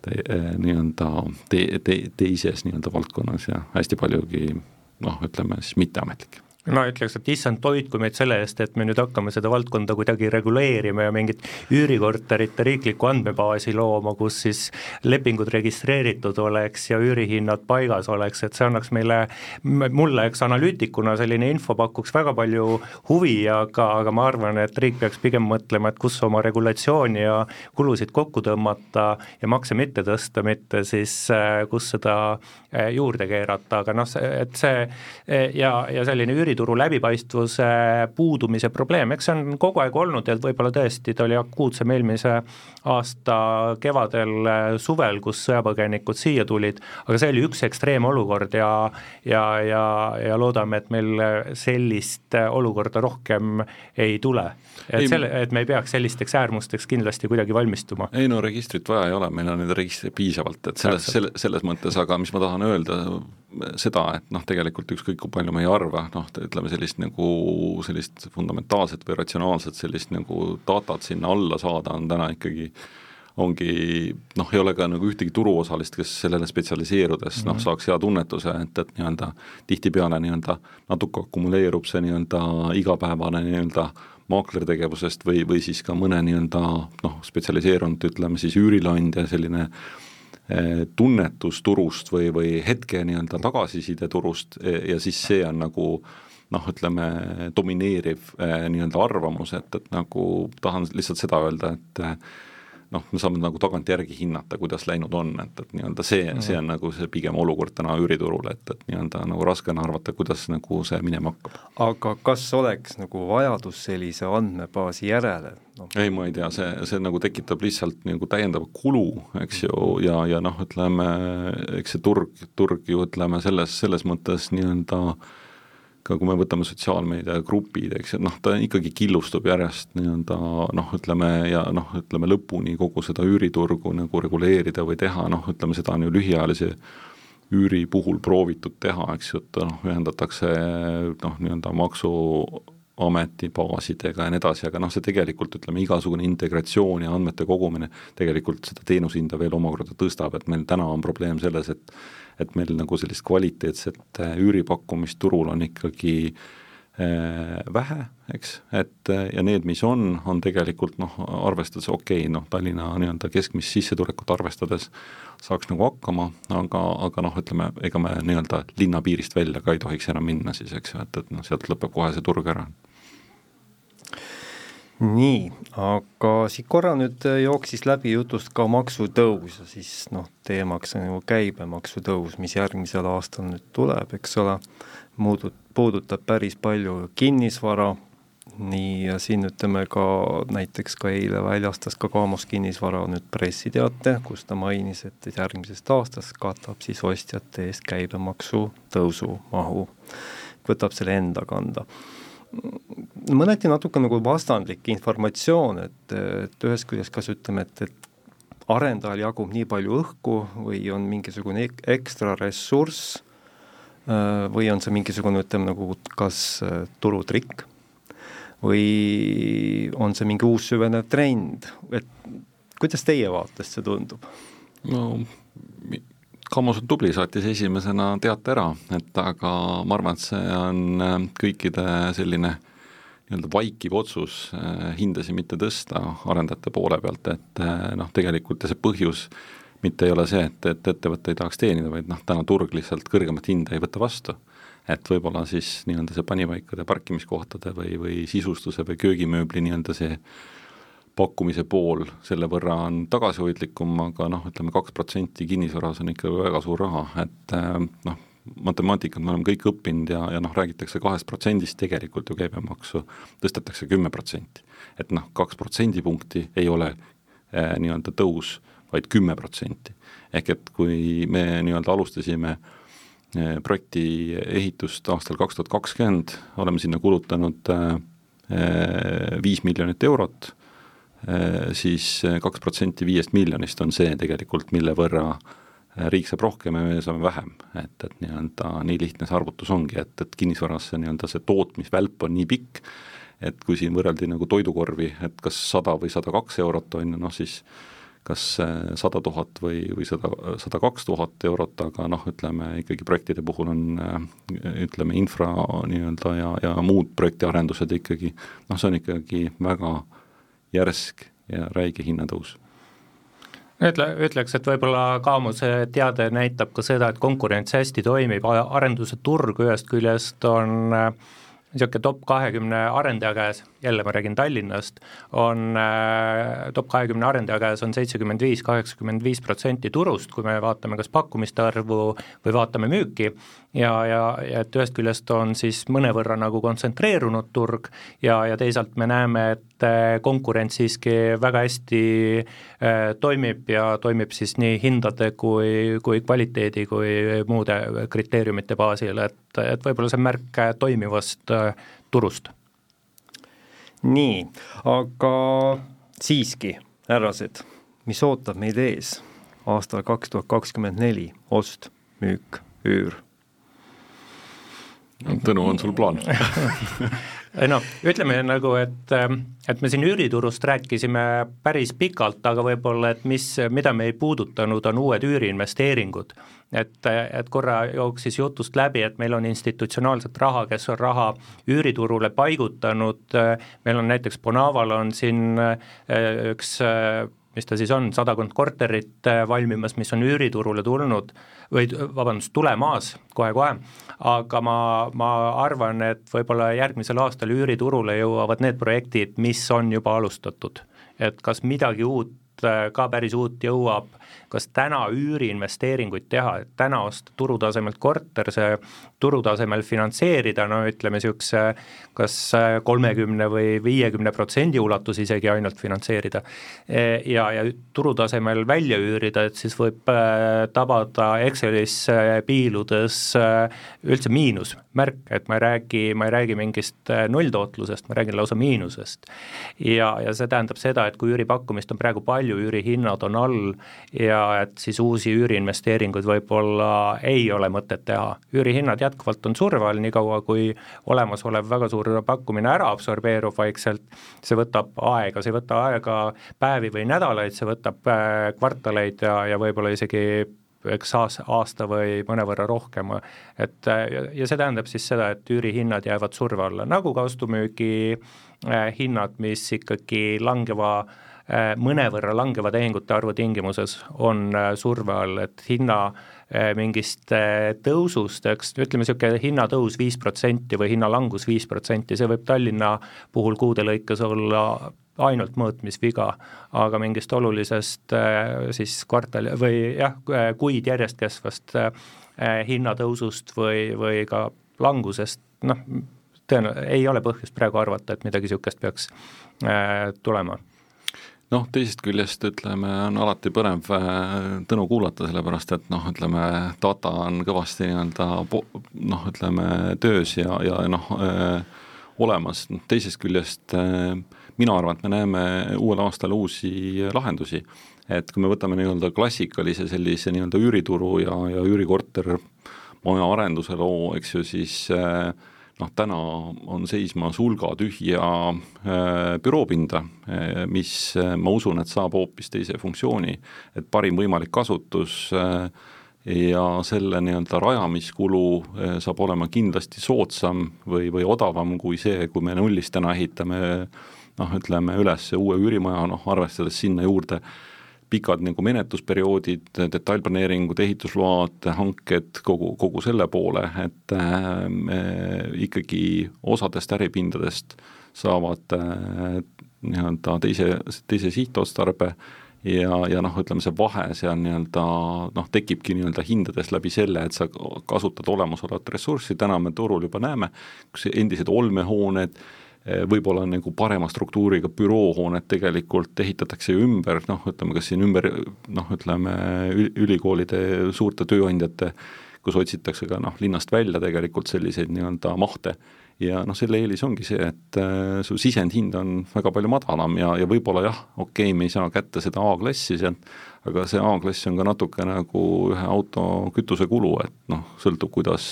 te, nii-öelda te, te, teises nii-öelda valdkonnas ja hästi paljugi noh, ütleme siis mitteametlik no ütleks, et issand, hoidku meid selle eest, et me nüüd hakkame seda valdkonda kuidagi reguleerima ja mingit üürikorterite riiklikku andmebaasi looma, kus siis lepingud registreeritud oleks ja üürihinnad paigas oleks, et see annaks meile, mulle, eks analüütikuna selline info pakuks väga palju huvi, aga, aga ma arvan, et riik peaks pigem mõtlema, et kus oma regulatsiooni ja kulusid kokku tõmmata ja makse mitte tõsta, mitte siis äh, kus seda äh, juurde keerata, aga noh, et see ja, ja selline üüri üürituru läbipaistvuse puudumise probleem, eks see on kogu aeg olnud ja võib-olla tõesti ta oli akuutsem eelmise aasta kevadel, suvel, kus sõjapõgenikud siia tulid, aga see oli üks ekstreemolukord ja ja, ja, ja loodame, et meil sellist olukorda rohkem ei tule. et ei, selle, et me ei peaks sellisteks äärmusteks kindlasti kuidagi valmistuma. ei no registrit vaja ei ole, meil on neid registreid piisavalt, et selles, selle, selles mõttes, aga mis ma tahan öelda, seda, et noh, tegelikult ükskõik kui palju me ei arva, noh, ütleme sellist nagu, sellist fundamentaalset või ratsionaalset sellist nagu datat sinna alla saada, on täna ikkagi ongi noh, ei ole ka nagu ühtegi turuosalist, kes sellele spetsialiseerudes mm -hmm. noh, mhm. saaks hea tunnetuse, et, et nii-öelda tihtipeale nii-öelda natuke akumuleerub see nii-öelda igapäevane nii-öelda maaklertegevusest või, või siis ka mõne nii-öelda noh, spetsialiseerunud ütleme siis üürileandja selline eh, tunnetus turust või, või hetke nii-öelda tagasiside turust eh, ja siis see on nagu noh, ütleme domineeriv eh, nii-öelda arvamus, et, et nagu tahan lihtsalt seda öelda, et noh, me saame nagu tagantjärgi hinnata, kuidas läinud on, et, et nii-öelda see mm, -hmm. see on nagu see pigem olukord täna üüriturul, et, et nii-öelda nagu raske on arvata, kuidas nagu see minema hakkab. aga kas oleks nagu vajadus sellise andmebaasi järele no.? ei, ma ei tea, see, see nagu tekitab lihtsalt nagu täiendava kulu, eks ju, ja, ja noh, ütleme, eks see turg, turg ju ütleme selles, selles mõttes nii-öelda äh, ka kui me võtame sotsiaalmeediagrupid, eks ju, noh, ta ikkagi killustub järjest nii-öelda noh, ütleme ja noh, ütleme lõpuni kogu seda üüriturgu nagu reguleerida või teha, noh, ütleme seda on ju lühiajalise üüri puhul proovitud teha, eks ju, et noh, ühendatakse noh, nii-öelda maksu ametibaasidega ja nii edasi, aga noh, see tegelikult ütleme, igasugune integratsioon ja andmete kogumine tegelikult seda teenuse hinda veel omakorda tõstab, et meil täna on probleem selles, et et meil nagu sellist kvaliteetset äh, üüripakkumist turul on ikkagi äh, vähe, eks, et äh, ja need, mis on, on tegelikult noh, arvestades okei okay,, noh Tallinna nii-öelda keskmist sissetulekut arvestades saaks nagu hakkama, aga, aga noh, ütleme, ega me nii-öelda linna piirist välja ka ei tohiks enam minna siis, eks ju, et, et noh, sealt lõpeb kohe see turg ära nii, aga siit korra nüüd äh, jooksis läbi jutust ka maksutõus ja siis noh, teemaks on ju käibemaksu tõus, mis järgmisel aastal nüüd tuleb, eks ole, muudut-, puudutab päris palju kinnisvara, nii, ja siin ütleme ka näiteks ka eile väljastas ka Kaamos kinnisvara nüüd pressiteate, kus ta mainis, et järgmisest aastast katab siis ostjate eest käibemaksu tõusu mahu, võtab selle enda kanda mõneti natuke nagu vastandlik informatsioon, et, et ühest küljest kas ütleme, et, et arendajal jagub nii palju õhku või on mingisugune ek ekstra ressurss äh, või on see mingisugune, ütleme nagu kas äh, turutrikk või on see mingi uus süvenev trend, et kuidas teie vaatest see tundub? no Kamos on tubli, saatis esimesena teate ära, et aga ma arvan, et see on äh, kõikide selline nii-öelda vaikiv otsus äh, hindasid mitte tõsta arendajate poole pealt, et äh, noh, tegelikult ja see põhjus mitte ei ole see, et, et ettevõte ei tahaks teenida, vaid noh, täna turg lihtsalt kõrgemat hinda ei võta vastu. et võib-olla siis nii-öelda see panipaikade parkimiskohtade või, või sisustuse või köögimööbli nii-öelda see pakkumise pool selle võrra on tagasihoidlikum, aga noh, ütleme kaks protsenti kinnisvaras on ikka väga suur raha, et äh, noh, matemaatikat me oleme kõik õppinud ja, ja noh, räägitakse kahest protsendist, tegelikult ju käibemaksu tõstetakse kümme protsenti. et noh, kaks protsendipunkti ei ole eh, nii-öelda tõus, vaid kümme protsenti. ehk et kui me nii-öelda alustasime eh, projekti ehitust aastal kaks tuhat kakskümmend, oleme sinna kulutanud eh, viis miljonit eurot Äh, siis äh, kaks protsenti viiest miljonist on see tegelikult, mille võrra äh, riik saab rohkem ja me saame vähem, et, et nii-öelda nii lihtne see arvutus ongi, et, et kinnisvaras see nii-öelda see tootmisvälp on nii pikk, et kui siin võrreldi nagu toidukorvi, et kas sada või sada kaks eurot on ju, noh siis kas sada tuhat või, või sada, sada kaks tuhat eurot, aga noh, ütleme ikkagi projektide puhul on ütleme, infra nii-öelda ja, ja muud projektiarendused ikkagi, noh, see on ikkagi väga järsk ja räige hinnatõus ütle, ütleks, et võib-olla Kaamuse teade näitab ka seda, et konkurents hästi toimib, arenduse turg ühest küljest on niisugune top kahekümne arendaja käes, jälle ma räägin Tallinnast, on äh, top kahekümne arendaja käes on seitsekümmend viis, kaheksakümmend viis protsenti turust, kui me vaatame kas pakkumiste arvu või vaatame müüki, ja, ja, ja et ühest küljest on siis mõnevõrra nagu kontsentreerunud turg ja, ja teisalt me näeme, et äh, konkurents siiski väga hästi äh, toimib ja toimib siis nii hindade kui, kui kvaliteedi kui muude kriteeriumite baasil, et, et võib-olla see on märk toimivast turust nii, aga siiski, härrased, mis ootab meid ees aastal kaks tuhat kakskümmend neli, ost, müük, üür? Tõnu, on sul plaan noh, ütleme nagu, et, et me siin üüriturust rääkisime päris pikalt, aga võib-olla, et mis, mida me ei puudutanud, on uued üüriinvesteeringud. et, et korra jooksis jutust läbi, et meil on institutsionaalset raha, kes on raha üüriturule paigutanud, meil on näiteks Bonaval on siin üks mis ta siis on, sadakond korterit valmimas, mis on üüriturule tulnud või vabandust, tulemas kohe-kohe, aga ma, ma arvan, et võib-olla järgmisel aastal üüriturule jõuavad need projektid, mis on juba alustatud. et kas midagi uut ka päris uut jõuab kas täna üüriinvesteeringuid teha, et täna osta turutasemelt korter, see turutasemel finantseerida, no ütleme niisuguse kas kolmekümne või viiekümne protsendi ulatus isegi ainult finantseerida e, ja, ja turutasemel välja üürida, et siis võib äh, tabada Excelis piiludes äh, üldse miinusmärk, et ma ei räägi, ma ei räägi mingist nulltootlusest, ma räägin lausa miinusest. ja, ja see tähendab seda, et kui üüripakkumist on praegu palju, üürihinnad on all ja et siis uusi üüriinvesteeringuid võib-olla ei ole mõtet teha. üürihinnad jätkuvalt on surve all, niikaua kui olemasolev väga suur pakkumine ära absorbeerub vaikselt, see võtab aega, see ei võta aega päevi või nädalaid, see võtab äh, kvartaleid ja, ja võib-olla isegi eks aasta, aasta või mõnevõrra rohkem, et äh, ja see tähendab siis seda, et üürihinnad jäävad surve alla, nagu ka ostumüügi äh, hinnad, mis ikkagi langeva Äh, mõnevõrra langeva tehingute arvu tingimuses on äh, surve all, et hinna äh, mingist tõusust, eks ütleme, niisugune hinnatõus viis protsenti või hinnalangus viis protsenti, see võib Tallinna puhul kuude lõikes olla ainult mõõtmisviga, aga mingist olulisest siis kvartali või jah, kuid järjest kestvast hinnatõusust või, või ka langusest, noh, tõenä-, ei ole põhjust praegu arvata, et midagi niisugust peaks tulema noh, teisest küljest ütleme, on alati põnev äh, Tõnu kuulata, sellepärast et noh, ütleme, data on kõvasti nii-öelda noh, ütleme töös ja, ja noh äh,, olemas, teisest küljest äh, mina arvan, et me näeme uuel aastal uusi lahendusi. et kui me võtame nii-öelda klassikalise sellise nii-öelda üürituru ja, ja üürikorter maja arenduse loo, eks ju, siis äh, noh, täna on seismas hulga tühja äh, büroopinda, äh, mis äh, ma usun, et saab hoopis teise funktsiooni, et parim võimalik kasutus ja selle nii-öelda rajamiskulu saab olema kindlasti soodsam või, või odavam kui see, kui me nullist täna ehitame noh, ütleme üles uue üürimaja, noh arvestades sinna juurde äh, pikad nagu menetlusperioodid, detailplaneeringud, ehitusload, hanked, kogu, kogu selle poole, et äh, ikkagi osadest äripindadest saavad äh, nii-öelda teise, teise sihtotstarbe ja, ja noh, ütleme see vahe seal nii-öelda noh, tekibki nii-öelda hindades läbi selle, et sa kasutad olemasolevat ressurssi, täna me turul juba näeme, kus endised olmehooned äh,, Eh, võib-olla nagu parema struktuuriga büroohooned tegelikult ehitatakse ümber, noh, ütleme kas siin ümber noh, ütleme ülikoolide suurte tööandjate, kus otsitakse ka noh, linnast välja tegelikult selliseid nii-öelda mahte ja noh, selle eelis ongi see, et äh, su sisendhind on väga palju madalam ja, ja võib-olla jah, okei okay,, me ei saa kätte seda A-klassi sealt, aga see A-klass on ka natuke nagu ühe auto kütusekulu, et noh, sõltub, kuidas,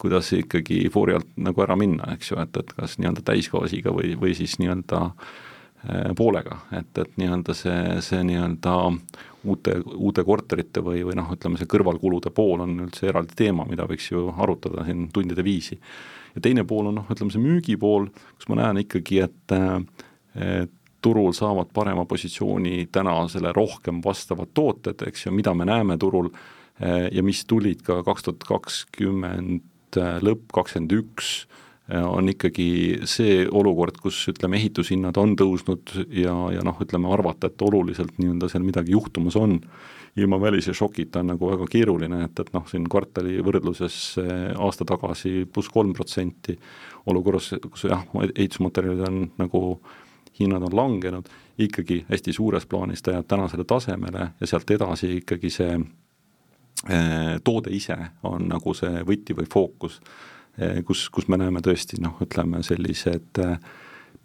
kuidas ikkagi foori alt nagu ära minna, eks ju, et, et kas nii-öelda täisgaasiga või, või siis nii-öelda äh, poolega, et, et nii-öelda see, see nii-öelda uute, uute korterite või, või noh, ütleme see kõrvalkulude pool on üldse eraldi teema, mida võiks ju arutada siin tundide viisi ja teine pool on noh, ütleme see müügipool, kus ma näen ikkagi, et, et turul saavad parema positsiooni tänasele rohkem vastavad tooted, eks ju, mida me näeme turul ja mis tulid ka kaks tuhat kakskümmend lõpp, kakskümmend üks, on ikkagi see olukord, kus ütleme, ehitushinnad on tõusnud ja, ja noh, ütleme arvata, et oluliselt nii-öelda seal midagi juhtumas on ilma välise šokita on nagu väga keeruline, et, et noh, siin kvartali võrdluses aasta tagasi pluss kolm protsenti, olukorras, kus jah, ehitusmaterjalid on nagu, hinnad on langenud, ikkagi hästi suures plaanis ta jääb tänasele tasemele ja sealt edasi ikkagi see eh, toode ise on nagu see võti või fookus kus, kus me näeme tõesti noh, ütleme sellised eh,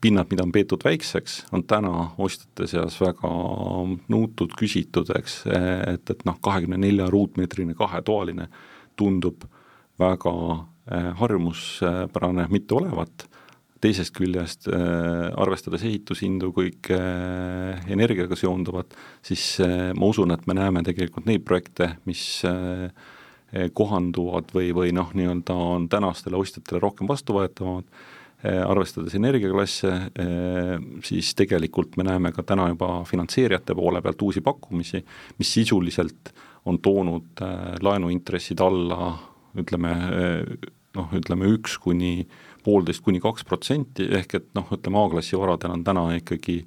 pinnad, mida on peetud väikseks, on täna ostjate seas väga nõutud, küsitud, eks, et, et noh, kahekümne nelja ruutmeetrine kahetoaline tundub väga harjumuspärane mitte olevat, teisest küljest arvestades ehitushindu, kõik energiaga seonduvat, siis ma usun, et me näeme tegelikult neid projekte, mis kohanduvad või, või noh, nii-öelda on tänastele ostjatele rohkem vastuvõetavamad Eh, arvestades energiaklasse, eh, siis tegelikult me näeme ka täna juba finantseerijate poole pealt uusi pakkumisi, mis sisuliselt on toonud eh, laenuintressid alla ütleme noh, ütleme üks kuni poolteist kuni kaks protsenti, ehk et noh, ütleme A-klassi varadel on täna ikkagi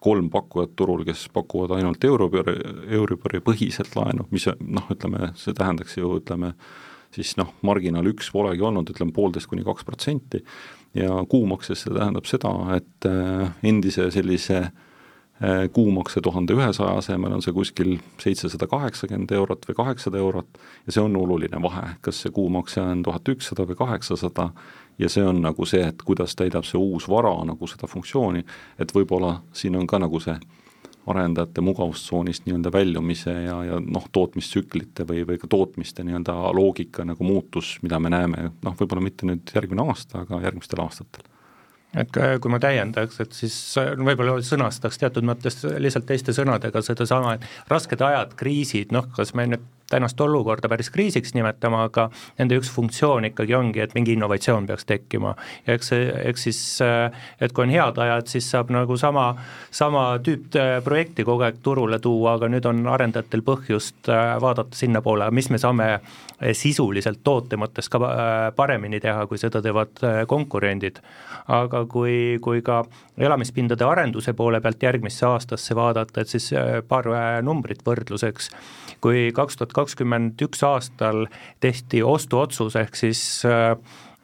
kolm pakkujat turul, kes pakuvad ainult Euribori, Euribori põhiselt laenu, mis noh, ütleme, see tähendaks ju ütleme, siis noh, marginaal üks polegi olnud, ütleme poolteist kuni kaks protsenti, ja kuumakses see tähendab seda, et äh, endise sellise äh, kuumakse tuhande ühesaja asemel on see kuskil seitsesada kaheksakümmend eurot või kaheksasada eurot ja see on oluline vahe, kas see kuumakse on tuhat ükssada või kaheksasada. Ja see on nagu see, et kuidas täidab see uus vara nagu seda funktsiooni, et võib-olla siin on ka nagu see arendajate mugavustsoonist nii-öelda väljumise ja, ja noh, tootmistsüklite või, või ka tootmiste nii-öelda loogika nagu muutus, mida me näeme, noh, võib-olla mitte nüüd järgmine aasta, aga järgmistel aastatel et kui ma täiendaks, et siis võib-olla sõnastaks teatud mõttes lihtsalt teiste sõnadega sedasama, et rasked ajad, kriisid, noh, kas me nüüd tänast olukorda päris kriisiks nimetama, aga nende üks funktsioon ikkagi ongi, et mingi innovatsioon peaks tekkima. ja eks see, eks siis, et kui on head ajad, siis saab nagu sama, sama tüüp äh, projekti kogu aeg turule tuua, aga nüüd on arendajatel põhjust äh, vaadata sinnapoole, mis me saame äh, sisuliselt toote mõttes ka paremini teha, kui seda teevad konkurendid. aga kui, kui ka elamispindade arenduse poole pealt järgmisse aastasse vaadata, et siis paar numbrit võrdluseks, kui kaks tuhat kakskümmend üks aastal tehti ostuotsus, ehk siis äh,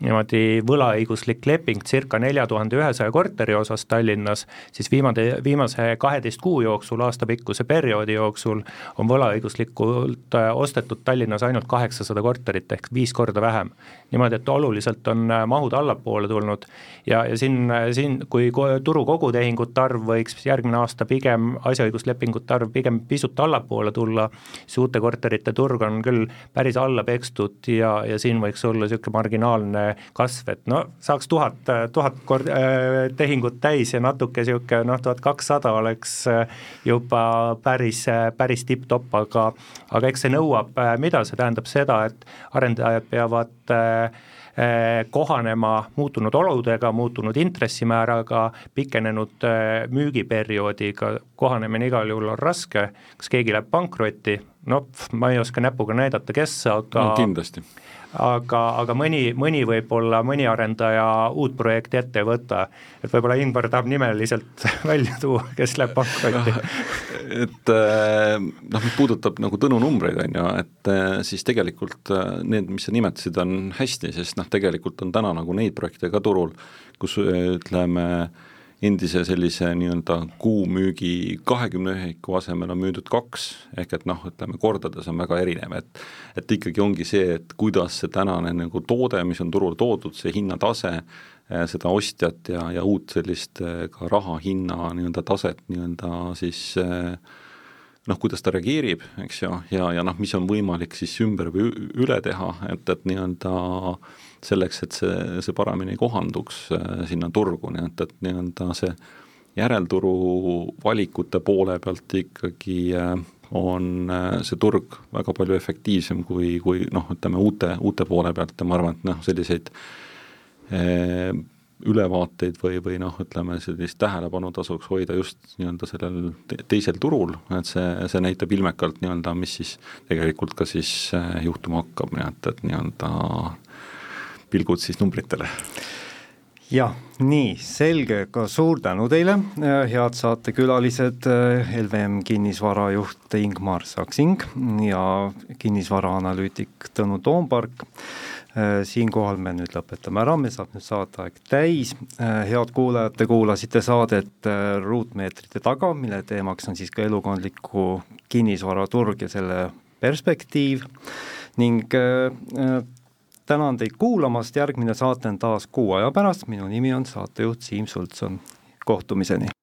niimoodi võlaõiguslik leping circa nelja tuhande ühesaja korteri osas Tallinnas, siis viimane, viimase kaheteist kuu jooksul, aastapikkuse perioodi jooksul on võlaõiguslikult äh, ostetud Tallinnas ainult kaheksasada korterit ehk viis korda vähem. niimoodi, et oluliselt on äh, mahud allapoole tulnud ja, ja siin, äh, siin kui turu kogutehingute arv võiks järgmine aasta pigem, asjaõiguslepingute arv pigem pisut allapoole tulla, siis uute korterite turg on küll päris alla pekstud ja, ja siin võiks olla niisugune marginaalne kasv, et no saaks tuhat, tuhat kord- äh,, tehingut täis ja natuke niisugune noh, tuhat kakssada oleks äh, juba päris, äh, päris tipp-topp, aga aga eks see nõuab, mida? See tähendab seda, et arendajad peavad kohanema muutunud oludega, muutunud intressimääraga, pikenenud müügiperioodiga, kohanemine igal juhul on raske, kas keegi läheb pankrotti, noh, ma ei oska näpuga näidata, kes, aga no, kindlasti aga, aga mõni, mõni võib-olla, mõni arendaja uut projekti ette ei võta. et võib-olla Ingvar tahab nimeliselt välja tuua, kes läheb pankrotti et eh, noh, mis puudutab nagu Tõnu numbreid, on ju, et eh, siis tegelikult eh, need, mis sa nimetasid, on hästi, sest noh, tegelikult on täna nagu neid projekte ka turul, kus ütleme, endise sellise nii-öelda kuumüügi kahekümne ühiku asemel on müüdud kaks, ehk et noh, ütleme kordades on väga erinev, et et ikkagi ongi see, et kuidas see tänane nagu toode, mis on turule toodud, see hinnatase, eh, seda ostjat ja, ja uut sellist eh, ka raha hinna nii-öelda taset nii-öelda siis eh, noh, kuidas ta reageerib, eks ju, ja, ja noh, mis on võimalik siis ümber või üle teha, et, et nii-öelda äh, selleks, et see, see paremini kohanduks äh, sinna turgu, nii et, et nii-öelda see järelturu valikute poole pealt ikkagi äh, on äh, see turg väga palju efektiivsem kui, kui noh, ütleme uute, uute poole pealt ja ma arvan, et noh, selliseid ülevaateid või, või noh, ütleme sellist tähelepanu tasuks hoida just nii-öelda sellel teisel turul, et see, see näitab ilmekalt nii-öelda, mis siis tegelikult ka siis juhtuma hakkab, nii et, et nii-öelda pilgud siis numbritele. Jah, nii, selge, ka suur tänu teile, head saatekülalised, LVM kinnisvarajuht Ingmar Saksing ja kinnisvaraanalüütik Tõnu Toompark. siinkohal me nüüd lõpetame ära, me saab nüüd saateaeg täis, head kuulajad, te kuulasite saadet Ruutmeetrite taga, mille teemaks on siis ka elukondliku kinnisvaraturg ja selle perspektiiv. Ning tänan teid kuulamast, järgmine saate on taas kuu aja pärast, minu nimi on saatejuht Siim Sultson, kohtumiseni!